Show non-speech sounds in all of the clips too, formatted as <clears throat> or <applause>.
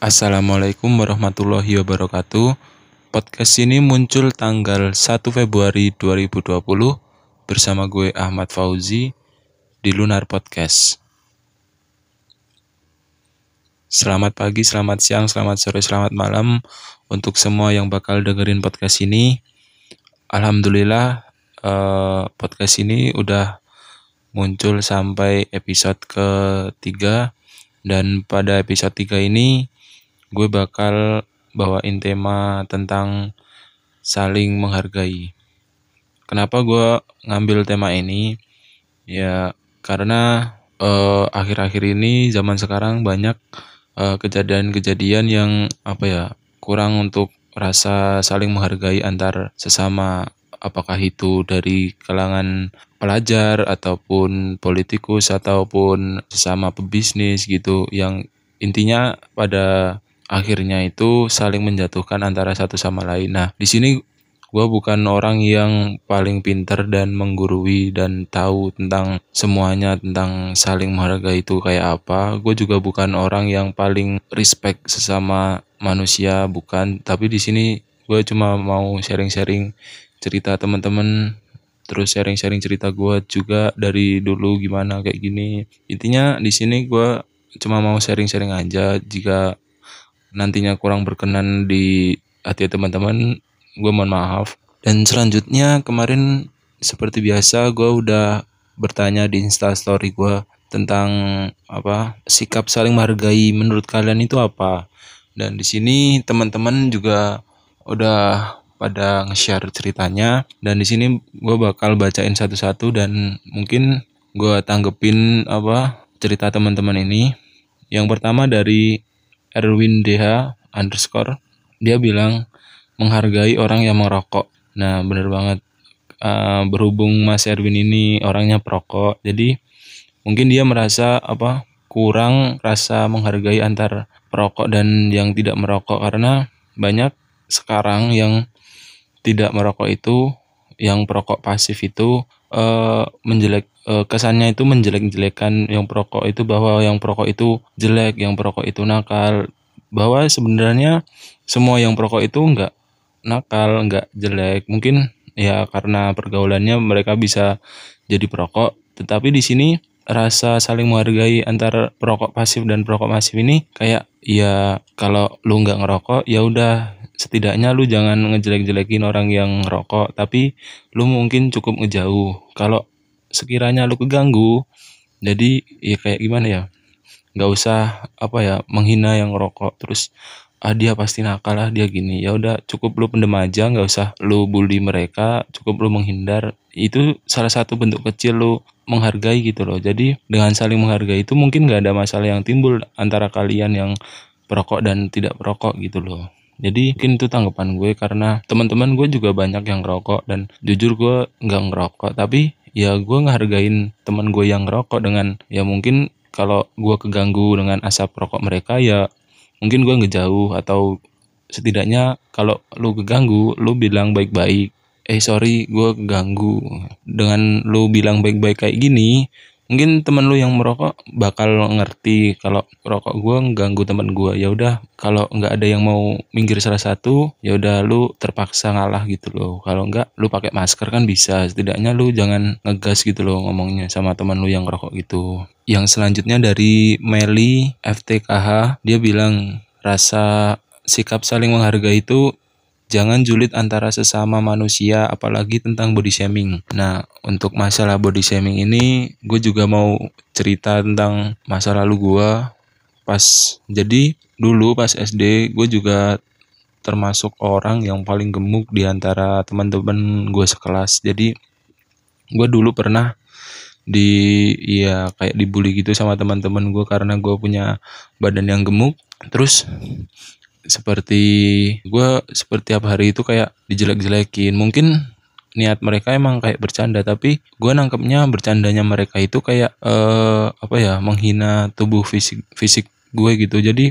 Assalamualaikum warahmatullahi wabarakatuh. Podcast ini muncul tanggal 1 Februari 2020 bersama gue Ahmad Fauzi di Lunar Podcast. Selamat pagi, selamat siang, selamat sore, selamat malam untuk semua yang bakal dengerin podcast ini. Alhamdulillah eh, podcast ini udah muncul sampai episode ketiga dan pada episode 3 ini gue bakal bawain tema tentang saling menghargai. Kenapa gue ngambil tema ini? Ya karena eh, akhir-akhir ini zaman sekarang banyak eh, kejadian-kejadian yang apa ya kurang untuk rasa saling menghargai antar sesama apakah itu dari kalangan pelajar ataupun politikus ataupun sesama pebisnis gitu yang intinya pada akhirnya itu saling menjatuhkan antara satu sama lain. Nah, di sini gue bukan orang yang paling pinter dan menggurui dan tahu tentang semuanya tentang saling menghargai itu kayak apa. Gue juga bukan orang yang paling respect sesama manusia, bukan. Tapi di sini gue cuma mau sharing-sharing cerita teman-teman terus sharing-sharing cerita gue juga dari dulu gimana kayak gini intinya di sini gue cuma mau sharing-sharing aja jika nantinya kurang berkenan di hati teman-teman, gue mohon maaf. Dan selanjutnya kemarin seperti biasa gue udah bertanya di instastory gue tentang apa sikap saling menghargai menurut kalian itu apa. Dan di sini teman-teman juga udah pada nge-share ceritanya dan di sini gue bakal bacain satu-satu dan mungkin gue tanggepin apa cerita teman-teman ini. Yang pertama dari Erwin DH underscore dia bilang menghargai orang yang merokok. Nah bener banget uh, berhubung Mas Erwin ini orangnya perokok, jadi mungkin dia merasa apa kurang rasa menghargai antar perokok dan yang tidak merokok karena banyak sekarang yang tidak merokok itu yang perokok pasif itu uh, menjelek uh, kesannya itu menjelek-jelekan yang perokok itu bahwa yang perokok itu jelek, yang perokok itu nakal. Bahwa sebenarnya semua yang perokok itu enggak nakal, enggak jelek. Mungkin ya karena pergaulannya mereka bisa jadi perokok, tetapi di sini rasa saling menghargai antara perokok pasif dan perokok pasif ini kayak ya kalau lu nggak ngerokok ya udah setidaknya lu jangan ngejelek-jelekin orang yang ngerokok tapi lu mungkin cukup ngejauh. Kalau sekiranya lu keganggu jadi ya kayak gimana ya nggak usah apa ya menghina yang ngerokok. Terus ah dia pasti nakal lah dia gini. Ya udah cukup lu pendem aja nggak usah lu bully mereka cukup lu menghindar. Itu salah satu bentuk kecil lu menghargai gitu loh. Jadi dengan saling menghargai itu mungkin nggak ada masalah yang timbul antara kalian yang perokok dan tidak perokok gitu loh. Jadi mungkin itu tanggapan gue karena teman-teman gue juga banyak yang ngerokok dan jujur gue nggak ngerokok. Tapi ya gue ngehargain teman gue yang ngerokok dengan ya mungkin kalau gue keganggu dengan asap rokok mereka ya mungkin gue ngejauh atau setidaknya kalau lu keganggu lu bilang baik-baik eh sorry gue keganggu. Dengan lu bilang baik-baik kayak gini mungkin temen lu yang merokok bakal ngerti kalau rokok gue ganggu temen gue ya udah kalau nggak ada yang mau minggir salah satu ya udah lu terpaksa ngalah gitu loh. Kalau nggak lu pakai masker kan bisa. Setidaknya lu jangan ngegas gitu loh ngomongnya sama teman lu yang rokok gitu. Yang selanjutnya dari Meli FTKH dia bilang rasa sikap saling menghargai itu jangan julid antara sesama manusia apalagi tentang body shaming. Nah, untuk masalah body shaming ini gue juga mau cerita tentang masa lalu gue pas jadi dulu pas SD gue juga termasuk orang yang paling gemuk di antara teman-teman gue sekelas. Jadi gue dulu pernah di ya kayak dibully gitu sama teman-teman gue karena gue punya badan yang gemuk. Terus seperti gue seperti tiap hari itu kayak dijelek-jelekin. Mungkin niat mereka emang kayak bercanda tapi gue nangkepnya bercandanya mereka itu kayak eh apa ya menghina tubuh fisik fisik gue gitu. Jadi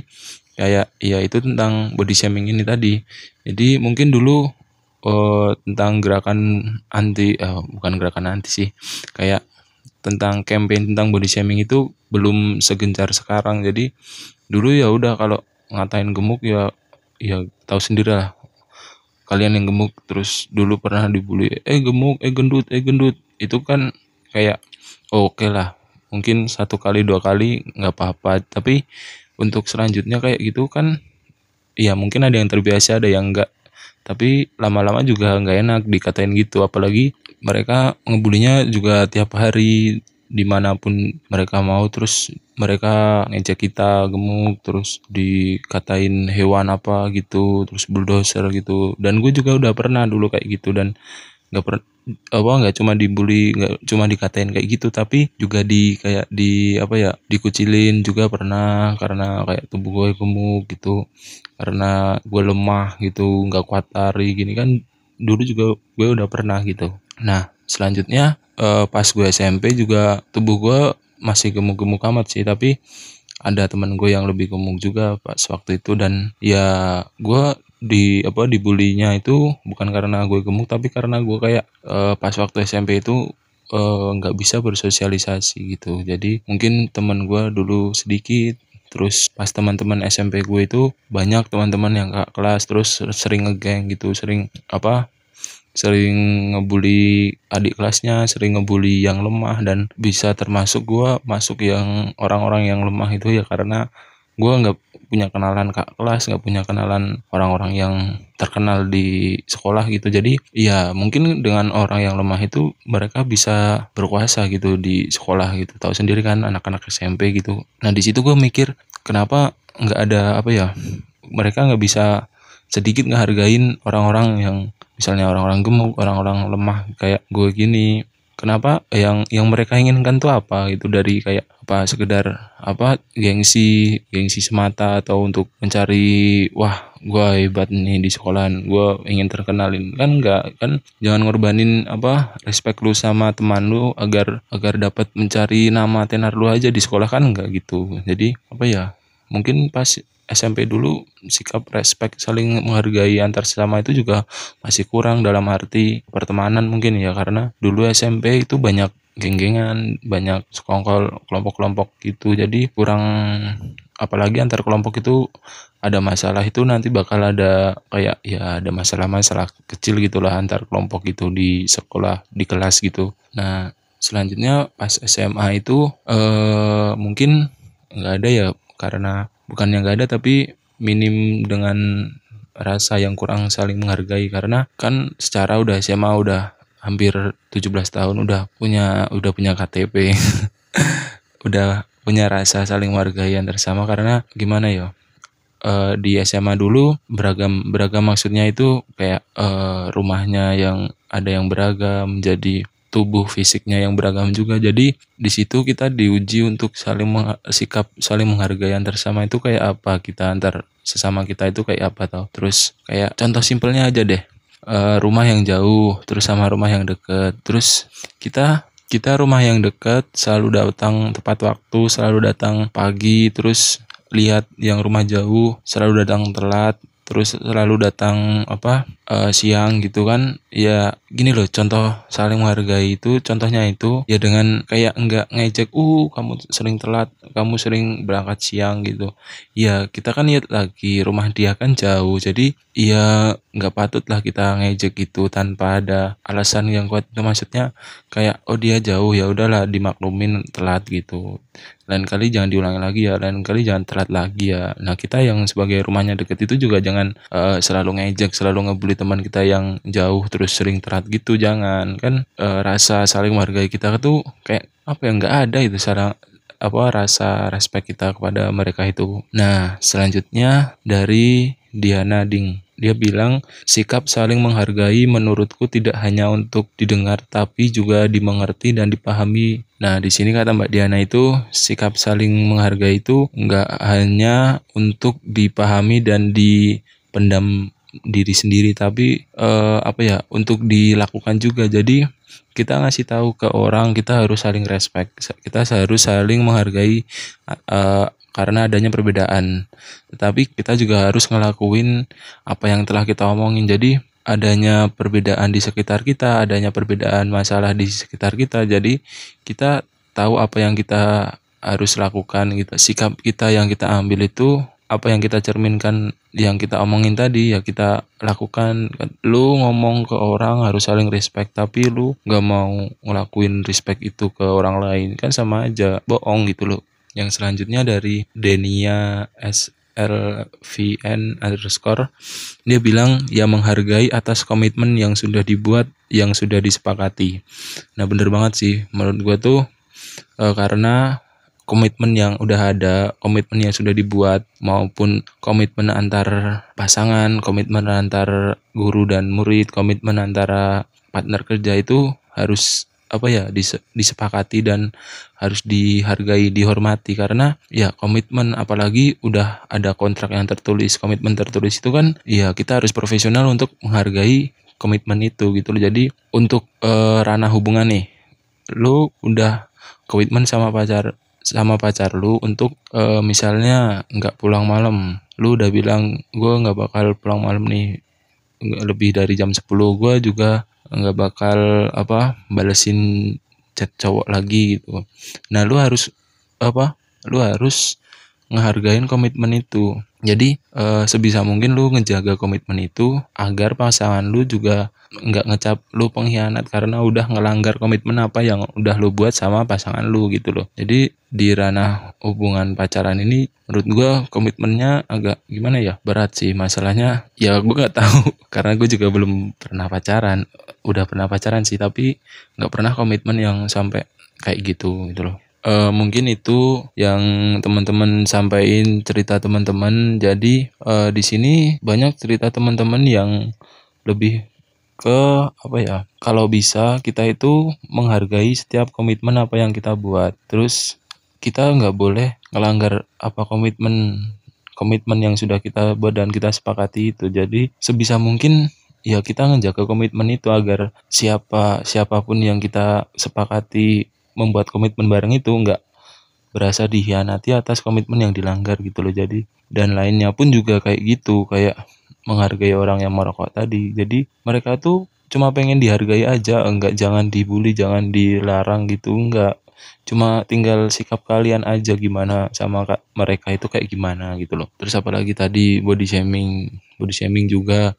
kayak ya itu tentang body shaming ini tadi. Jadi mungkin dulu eh, tentang gerakan anti eh, bukan gerakan anti sih kayak tentang campaign tentang body shaming itu belum segencar sekarang. Jadi dulu ya udah kalau ngatain gemuk ya ya tahu sendiri lah. Kalian yang gemuk terus dulu pernah dibully eh gemuk eh gendut eh gendut. Itu kan kayak oh, oke okay lah. Mungkin satu kali dua kali nggak apa-apa. Tapi untuk selanjutnya kayak gitu kan ya mungkin ada yang terbiasa ada yang enggak tapi lama-lama juga nggak enak dikatain gitu. Apalagi mereka ngebulinya juga tiap hari di mana pun mereka mau terus mereka ngejek kita gemuk terus dikatain hewan apa gitu terus bulldozer gitu. Dan gue juga udah pernah dulu kayak gitu dan nggak pernah apa nggak cuma dibully nggak cuma dikatain kayak gitu tapi juga di kayak di apa ya dikucilin juga pernah karena kayak tubuh gue gemuk gitu karena gue lemah gitu nggak kuat lari gini kan. Dulu juga gue udah pernah gitu. Nah selanjutnya uh, pas gue SMP juga tubuh gue masih gemuk-gemuk amat sih tapi ada teman gue yang lebih gemuk juga pas waktu itu. Dan ya gue di apa dibulinya itu bukan karena gue gemuk tapi karena gue kayak uh, pas waktu SMP itu eh, nggak uh, bisa bersosialisasi gitu. Jadi mungkin teman gue dulu sedikit terus pas teman-teman SMP gue itu banyak teman-teman yang kak kelas terus sering ngegeng gitu sering apa sering ngebully adik kelasnya, sering ngebully yang lemah dan bisa termasuk gue masuk yang orang-orang yang lemah itu ya karena gue nggak punya kenalan kak kelas, nggak punya kenalan orang-orang yang terkenal di sekolah gitu. Jadi ya mungkin dengan orang yang lemah itu mereka bisa berkuasa gitu di sekolah gitu. Tahu sendiri kan anak-anak SMP gitu. Nah di situ gue mikir kenapa nggak ada apa ya mereka nggak bisa sedikit ngehargain orang-orang yang misalnya orang-orang gemuk orang-orang lemah kayak gue gini. Kenapa? Yang yang mereka inginkan tuh apa itu dari kayak apa sekedar apa gengsi gengsi semata atau untuk mencari wah gue hebat nih di sekolahan gue ingin terkenalin. Kan enggak kan jangan ngorbanin apa respect lu sama teman lu agar agar dapat mencari nama tenar lu aja di sekolah kan enggak gitu. Jadi apa ya mungkin pas SMP dulu sikap respect saling menghargai antar sesama itu juga masih kurang dalam arti pertemanan mungkin ya karena dulu SMP itu banyak geng-gengan, banyak sekongkol kelompok-kelompok gitu. Jadi kurang apalagi antar kelompok itu ada masalah itu nanti bakal ada kayak ya ada masalah-masalah kecil gitulah antar kelompok itu di sekolah, di kelas gitu. Nah, selanjutnya pas SMA itu eh mungkin nggak ada ya karena bukan yang gak ada tapi minim dengan rasa yang kurang saling menghargai. Karena kan secara udah SMA udah hampir 17 tahun udah punya udah punya KTP <laughs> udah punya rasa saling menghargai yang tersama. Karena gimana ya uh, di SMA dulu beragam beragam maksudnya itu kayak uh, rumahnya yang ada yang beragam jadi tubuh fisiknya yang beragam juga. Jadi di situ kita diuji untuk saling sikap saling menghargai antar sama itu kayak apa kita antar sesama kita itu kayak apa tau. Terus kayak contoh simpelnya aja deh. Uh, rumah yang jauh terus sama rumah yang deket terus kita kita rumah yang deket selalu datang tepat waktu selalu datang pagi terus lihat yang rumah jauh selalu datang telat terus selalu datang apa uh, siang gitu kan ya gini loh contoh saling menghargai itu contohnya itu ya dengan kayak enggak ngejek uh kamu sering telat kamu sering berangkat siang gitu. Ya kita kan lihat lagi rumah dia kan jauh jadi ya nggak patut lah kita ngejek gitu tanpa ada alasan yang kuat. Itu maksudnya kayak oh dia jauh ya udahlah dimaklumin telat gitu. Lain kali jangan diulangi lagi ya lain kali jangan telat lagi ya. Nah kita yang sebagai rumahnya deket itu juga jangan uh, selalu ngejek selalu ngebully teman kita yang jauh terus sering telat gitu jangan. Kan uh, rasa saling menghargai kita tuh kayak apa yang nggak ada itu secara apa rasa respect kita kepada mereka itu. Nah selanjutnya dari Diana Ding. Dia bilang, sikap saling menghargai menurutku tidak hanya untuk didengar tapi juga dimengerti dan dipahami. Nah, di sini kata Mbak Diana itu sikap saling menghargai itu nggak hanya untuk dipahami dan dipendam diri sendiri tapi uh, apa ya untuk dilakukan juga jadi kita ngasih tahu ke orang kita harus saling respect kita harus saling menghargai uh, karena adanya perbedaan. Tetapi kita juga harus ngelakuin apa yang telah kita omongin. Jadi adanya perbedaan di sekitar kita, adanya perbedaan masalah di sekitar kita. Jadi kita tahu apa yang kita harus lakukan gitu. Sikap kita yang kita ambil itu apa yang kita cerminkan yang kita omongin tadi ya kita lakukan. Lu ngomong ke orang harus saling respect tapi lu nggak mau ngelakuin respect itu ke orang lain. Kan sama aja bohong gitu loh. Yang selanjutnya dari Denia S LVN underscore dia bilang ya menghargai atas komitmen yang sudah dibuat yang sudah disepakati. Nah bener banget sih. Menurut gua tuh e, karena komitmen yang udah ada, komitmen yang sudah dibuat maupun komitmen antar pasangan, komitmen antar guru dan murid, komitmen antara partner kerja itu harus apa ya disepakati dan harus dihargai dihormati. Karena ya komitmen apalagi udah ada kontrak yang tertulis komitmen tertulis itu kan ya kita harus profesional untuk menghargai komitmen itu gitu loh. Jadi untuk uh, ranah hubungan nih lu udah komitmen sama pacar sama pacar lu untuk uh, misalnya nggak pulang malam. Lu udah bilang gue nggak bakal pulang malam nih. Lebih dari jam 10 gue juga nggak bakal apa balesin chat cowok lagi gitu. Nah lu harus apa lu harus ngehargain komitmen itu. Jadi e, sebisa mungkin lu ngejaga komitmen itu agar pasangan lu juga nggak ngecap lu pengkhianat karena udah ngelanggar komitmen apa yang udah lu buat sama pasangan lu gitu loh. Jadi di ranah hubungan pacaran ini menurut gua komitmennya agak gimana ya? Berat sih. Masalahnya ya gua nggak tahu. <laughs> Karena gue juga belum pernah pacaran. Udah pernah pacaran sih tapi nggak pernah komitmen yang sampai kayak gitu gitu loh uh, mungkin itu yang teman-teman sampaikan cerita teman-teman. Jadi uh, di sini banyak cerita teman-teman yang lebih ke apa ya? Kalau bisa kita itu menghargai setiap komitmen apa yang kita buat. Terus kita nggak boleh ngelanggar apa komitmen komitmen yang sudah kita buat dan kita sepakati itu. Jadi sebisa mungkin ya kita ngejaga komitmen itu agar siapa siapa pun yang kita sepakati membuat komitmen bareng itu nggak berasa dihianati atas komitmen yang dilanggar gitu loh. Jadi dan lainnya pun juga kayak gitu kayak menghargai orang yang merokok tadi. Jadi mereka tuh cuma pengen dihargai aja enggak jangan dibully jangan dilarang gitu enggak cuma tinggal sikap kalian aja gimana sama kak mereka itu kayak gimana gitu loh. Terus apalagi tadi body shaming body shaming juga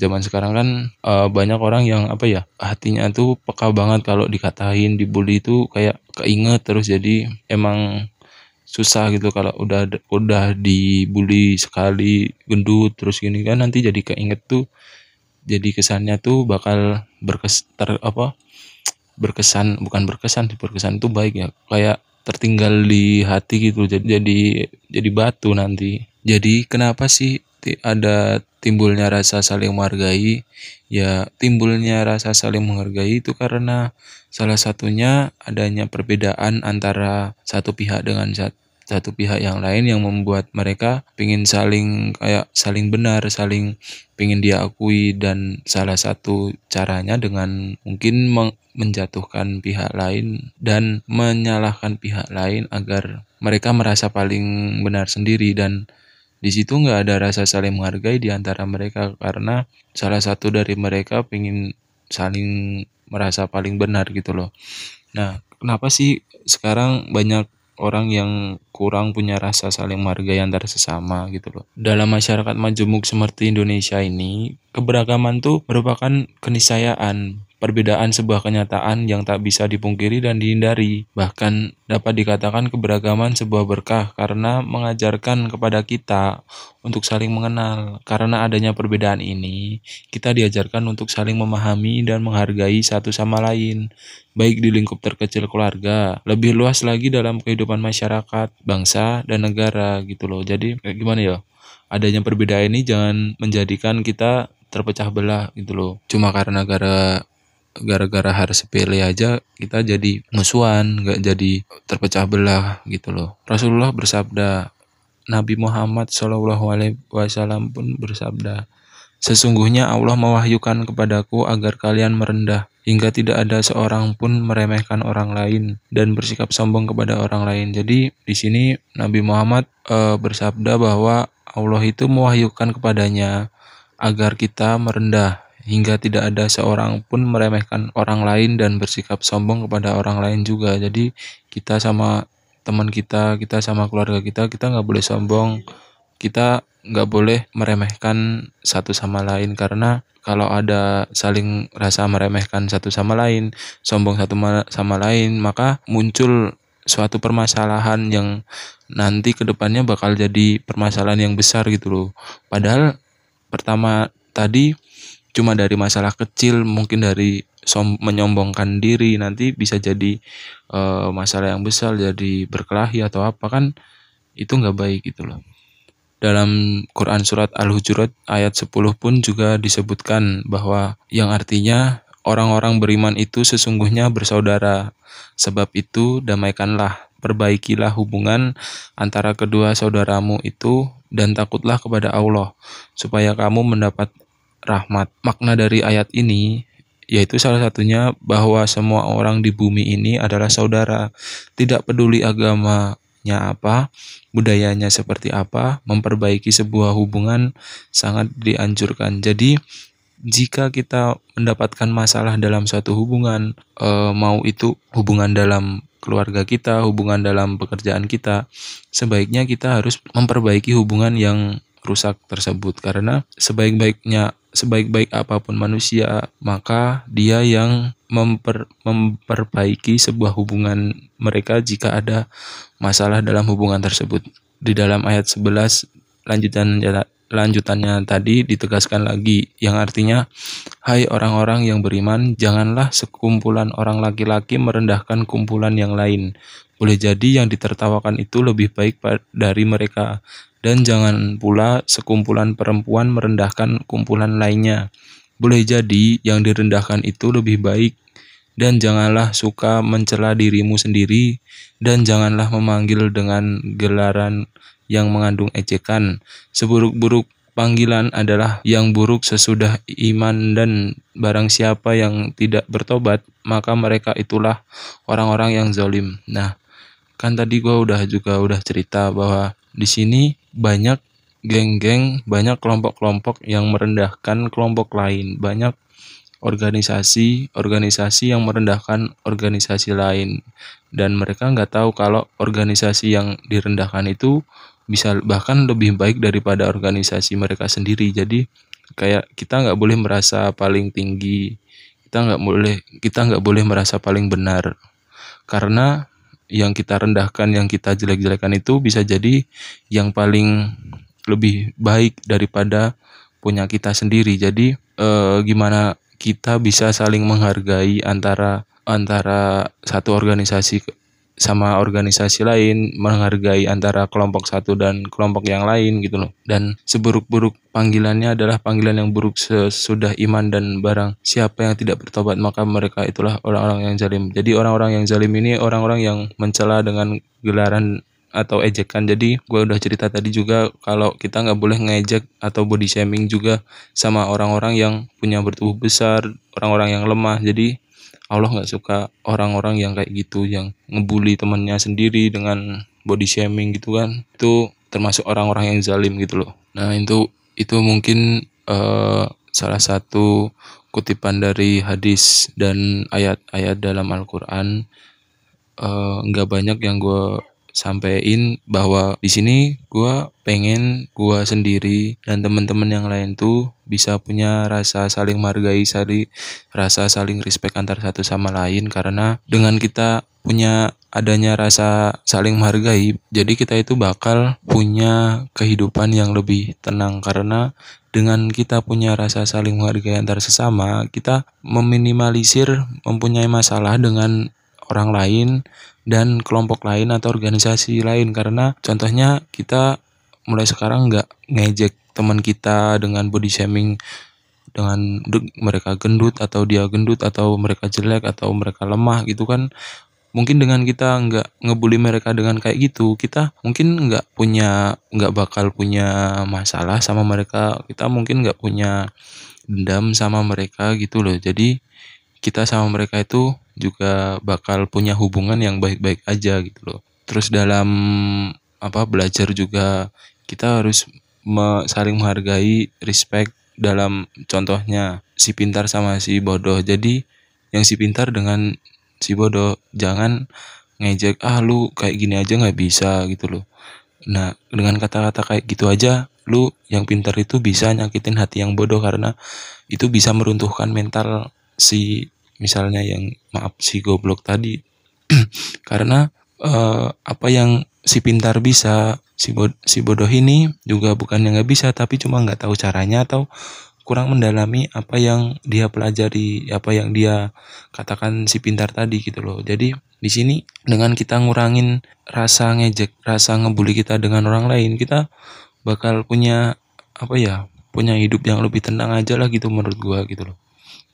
zaman sekarang kan uh, banyak orang yang apa ya hatinya tuh peka banget kalau dikatain dibully itu kayak keinget terus. Jadi emang susah gitu kalau udah udah dibully sekali gendut terus gini kan nanti jadi keinget tuh jadi kesannya tuh bakal berkes ter apa berkesan bukan berkesan berkesan itu baik ya kayak tertinggal di hati gitu. Jadi jadi jadi batu nanti. Jadi kenapa sih ada timbulnya rasa saling menghargai. Ya timbulnya rasa saling menghargai itu karena salah satunya adanya perbedaan antara satu pihak dengan satu pihak yang lain yang membuat mereka ingin saling kayak saling benar saling ingin diakui dan salah satu caranya dengan mungkin menjatuhkan pihak lain dan menyalahkan pihak lain agar mereka merasa paling benar sendiri dan di situ nggak ada rasa saling menghargai di antara mereka karena salah satu dari mereka pengen saling merasa paling benar gitu loh. Nah, kenapa sih sekarang banyak orang yang kurang punya rasa saling menghargai antara sesama gitu loh. Dalam masyarakat majemuk seperti Indonesia ini, keberagaman tuh merupakan keniscayaan Perbedaan sebuah kenyataan yang tak bisa dipungkiri dan dihindari. Bahkan dapat dikatakan keberagaman sebuah berkah karena mengajarkan kepada kita untuk saling mengenal. Karena adanya perbedaan ini, kita diajarkan untuk saling memahami dan menghargai satu sama lain, baik di lingkup terkecil keluarga, lebih luas lagi dalam kehidupan masyarakat, bangsa, dan negara gitu loh. Jadi gimana ya? Adanya perbedaan ini jangan menjadikan kita terpecah belah gitu loh. Cuma karena gara gara-gara hal sepele aja kita jadi musuhan nggak jadi terpecah belah gitu loh Rasulullah bersabda Nabi Muhammad Shallallahu Alaihi Wasallam pun bersabda Sesungguhnya Allah mewahyukan kepadaku agar kalian merendah hingga tidak ada seorang pun meremehkan orang lain dan bersikap sombong kepada orang lain. Jadi di sini Nabi Muhammad e, bersabda bahwa Allah itu mewahyukan kepadanya agar kita merendah hingga tidak ada seorang pun meremehkan orang lain dan bersikap sombong kepada orang lain juga. Jadi kita sama teman kita, kita sama keluarga kita, kita nggak boleh sombong kita nggak boleh meremehkan satu sama lain karena kalau ada saling rasa meremehkan satu sama lain, sombong satu sama lain, maka muncul suatu permasalahan yang nanti ke depannya bakal jadi permasalahan yang besar gitu loh. Padahal pertama tadi cuma dari masalah kecil, mungkin dari menyombongkan diri, nanti bisa jadi uh, masalah yang besar, jadi berkelahi atau apa kan itu nggak baik gitu loh. Dalam Quran Surat Al-Hujurat ayat 10 pun juga disebutkan bahwa yang artinya orang-orang beriman itu sesungguhnya bersaudara. Sebab itu damaikanlah, perbaikilah hubungan antara kedua saudaramu itu dan takutlah kepada Allah supaya kamu mendapat rahmat. Makna dari ayat ini yaitu salah satunya bahwa semua orang di bumi ini adalah saudara, tidak peduli agama apa, budayanya seperti apa, memperbaiki sebuah hubungan sangat dianjurkan. Jadi, jika kita mendapatkan masalah dalam suatu hubungan, e, mau itu hubungan dalam keluarga kita, hubungan dalam pekerjaan kita, sebaiknya kita harus memperbaiki hubungan yang rusak tersebut karena sebaik-baiknya sebaik-baik apa pun manusia, maka dia yang memper, memperbaiki sebuah hubungan mereka jika ada masalah dalam hubungan tersebut. Di dalam ayat 11 lanjutan lanjutannya tadi ditegaskan lagi yang artinya hai orang-orang yang beriman janganlah sekumpulan orang laki-laki merendahkan kumpulan yang lain. Boleh jadi yang ditertawakan itu lebih baik dari mereka. Dan jangan pula sekumpulan perempuan merendahkan kumpulan lainnya. Boleh jadi yang direndahkan itu lebih baik. Dan janganlah suka mencela dirimu sendiri, dan janganlah memanggil dengan gelaran yang mengandung ejekan. Seburuk-buruk panggilan adalah yang buruk sesudah iman dan barang siapa yang tidak bertobat, maka mereka itulah orang-orang yang zalim. Nah, kan tadi gue udah juga udah cerita bahwa di sini banyak geng-geng, banyak kelompok-kelompok yang merendahkan kelompok lain, banyak organisasi-organisasi yang merendahkan organisasi lain dan mereka nggak tahu kalau organisasi yang direndahkan itu bisa bahkan lebih baik daripada organisasi mereka sendiri. Jadi kayak kita nggak boleh merasa paling tinggi kita nggak boleh kita nggak boleh merasa paling benar. Karena yang kita rendahkan yang kita jelek-jelekan itu bisa jadi yang paling lebih baik daripada punya kita sendiri. Jadi eh, gimana kita bisa saling menghargai antara antara satu organisasi sama organisasi lain menghargai antara kelompok satu dan kelompok yang lain gitu loh. Dan seburuk-buruk panggilannya adalah panggilan yang buruk sesudah iman dan barang siapa yang tidak bertobat maka mereka itulah orang-orang yang zalim. Jadi orang-orang yang zalim ini orang-orang yang mencela dengan gelaran atau ejekan. Jadi gue udah cerita tadi juga kalau kita nggak boleh ngejek atau body shaming juga sama orang-orang yang punya bertubuh besar orang-orang yang lemah. Jadi Allah nggak suka orang-orang yang kayak gitu yang ngebully temannya sendiri dengan body shaming gitu kan. Itu termasuk orang-orang yang zalim gitu loh. Nah itu itu mungkin uh, salah satu kutipan dari hadis dan ayat-ayat dalam Al-Quran. Eh, nggak uh, banyak yang gue sampein bahwa di sini gue pengen gue sendiri dan teman-teman yang lain tuh bisa punya rasa saling menghargai, saling rasa saling respect antar satu sama lain. Karena dengan kita punya adanya rasa saling menghargai, jadi kita itu bakal punya kehidupan yang lebih tenang. Karena dengan kita punya rasa saling menghargai antar sesama, kita meminimalisir mempunyai masalah dengan orang lain dan kelompok lain atau organisasi lain. Karena contohnya kita mulai sekarang nggak ngejek teman kita dengan body shaming dengan mereka gendut atau dia gendut atau mereka jelek atau mereka lemah gitu kan. Mungkin dengan kita nggak ngebully mereka dengan kayak gitu kita mungkin nggak punya nggak bakal punya masalah sama mereka. Kita mungkin nggak punya dendam sama mereka gitu loh. Jadi kita sama mereka itu juga bakal punya hubungan yang baik-baik aja gitu loh. Terus dalam apa belajar juga kita harus me, saling menghargai, respect dalam contohnya si pintar sama si bodoh. Jadi yang si pintar dengan si bodoh jangan ngejek ah lu kayak gini aja nggak bisa gitu loh. Nah, dengan kata-kata kayak gitu aja, lu yang pintar itu bisa nyakitin hati yang bodoh karena itu bisa meruntuhkan mental si misalnya yang maaf si goblok tadi. <clears throat> karena uh, apa yang si pintar bisa, si, bod si bodoh ini juga bukan yang nggak bisa, tapi cuma nggak tahu caranya atau kurang mendalami apa yang dia pelajari, apa yang dia katakan si pintar tadi gitu loh. Jadi di sini dengan kita ngurangin rasa ngejek, rasa ngebully kita dengan orang lain, kita bakal punya apa ya? punya hidup yang lebih tenang aja lah gitu menurut gua gitu loh.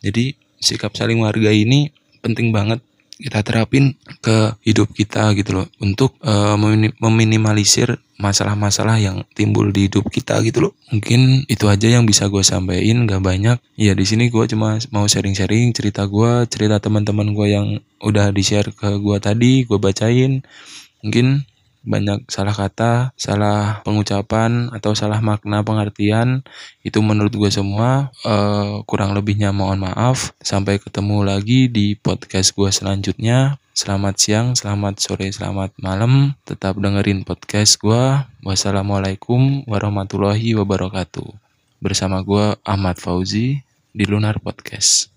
Jadi sikap saling menghargai ini penting banget kita terapin ke hidup kita gitu loh. Untuk uh, meminimalisir masalah-masalah yang timbul di hidup kita gitu loh. Mungkin itu aja yang bisa gue sampaikan gak banyak. Ya di sini gue cuma mau sharing-sharing cerita gue cerita teman-teman gue yang udah di share ke gue tadi gue bacain. Mungkin banyak salah kata, salah pengucapan atau salah makna pengertian itu menurut gue semua uh, kurang lebihnya mohon maaf. Sampai ketemu lagi di podcast gue selanjutnya. Selamat siang, selamat sore, selamat malam. Tetap dengerin podcast gue. Wassalamualaikum warahmatullahi wabarakatuh. Bersama gue Ahmad Fauzi di Lunar Podcast.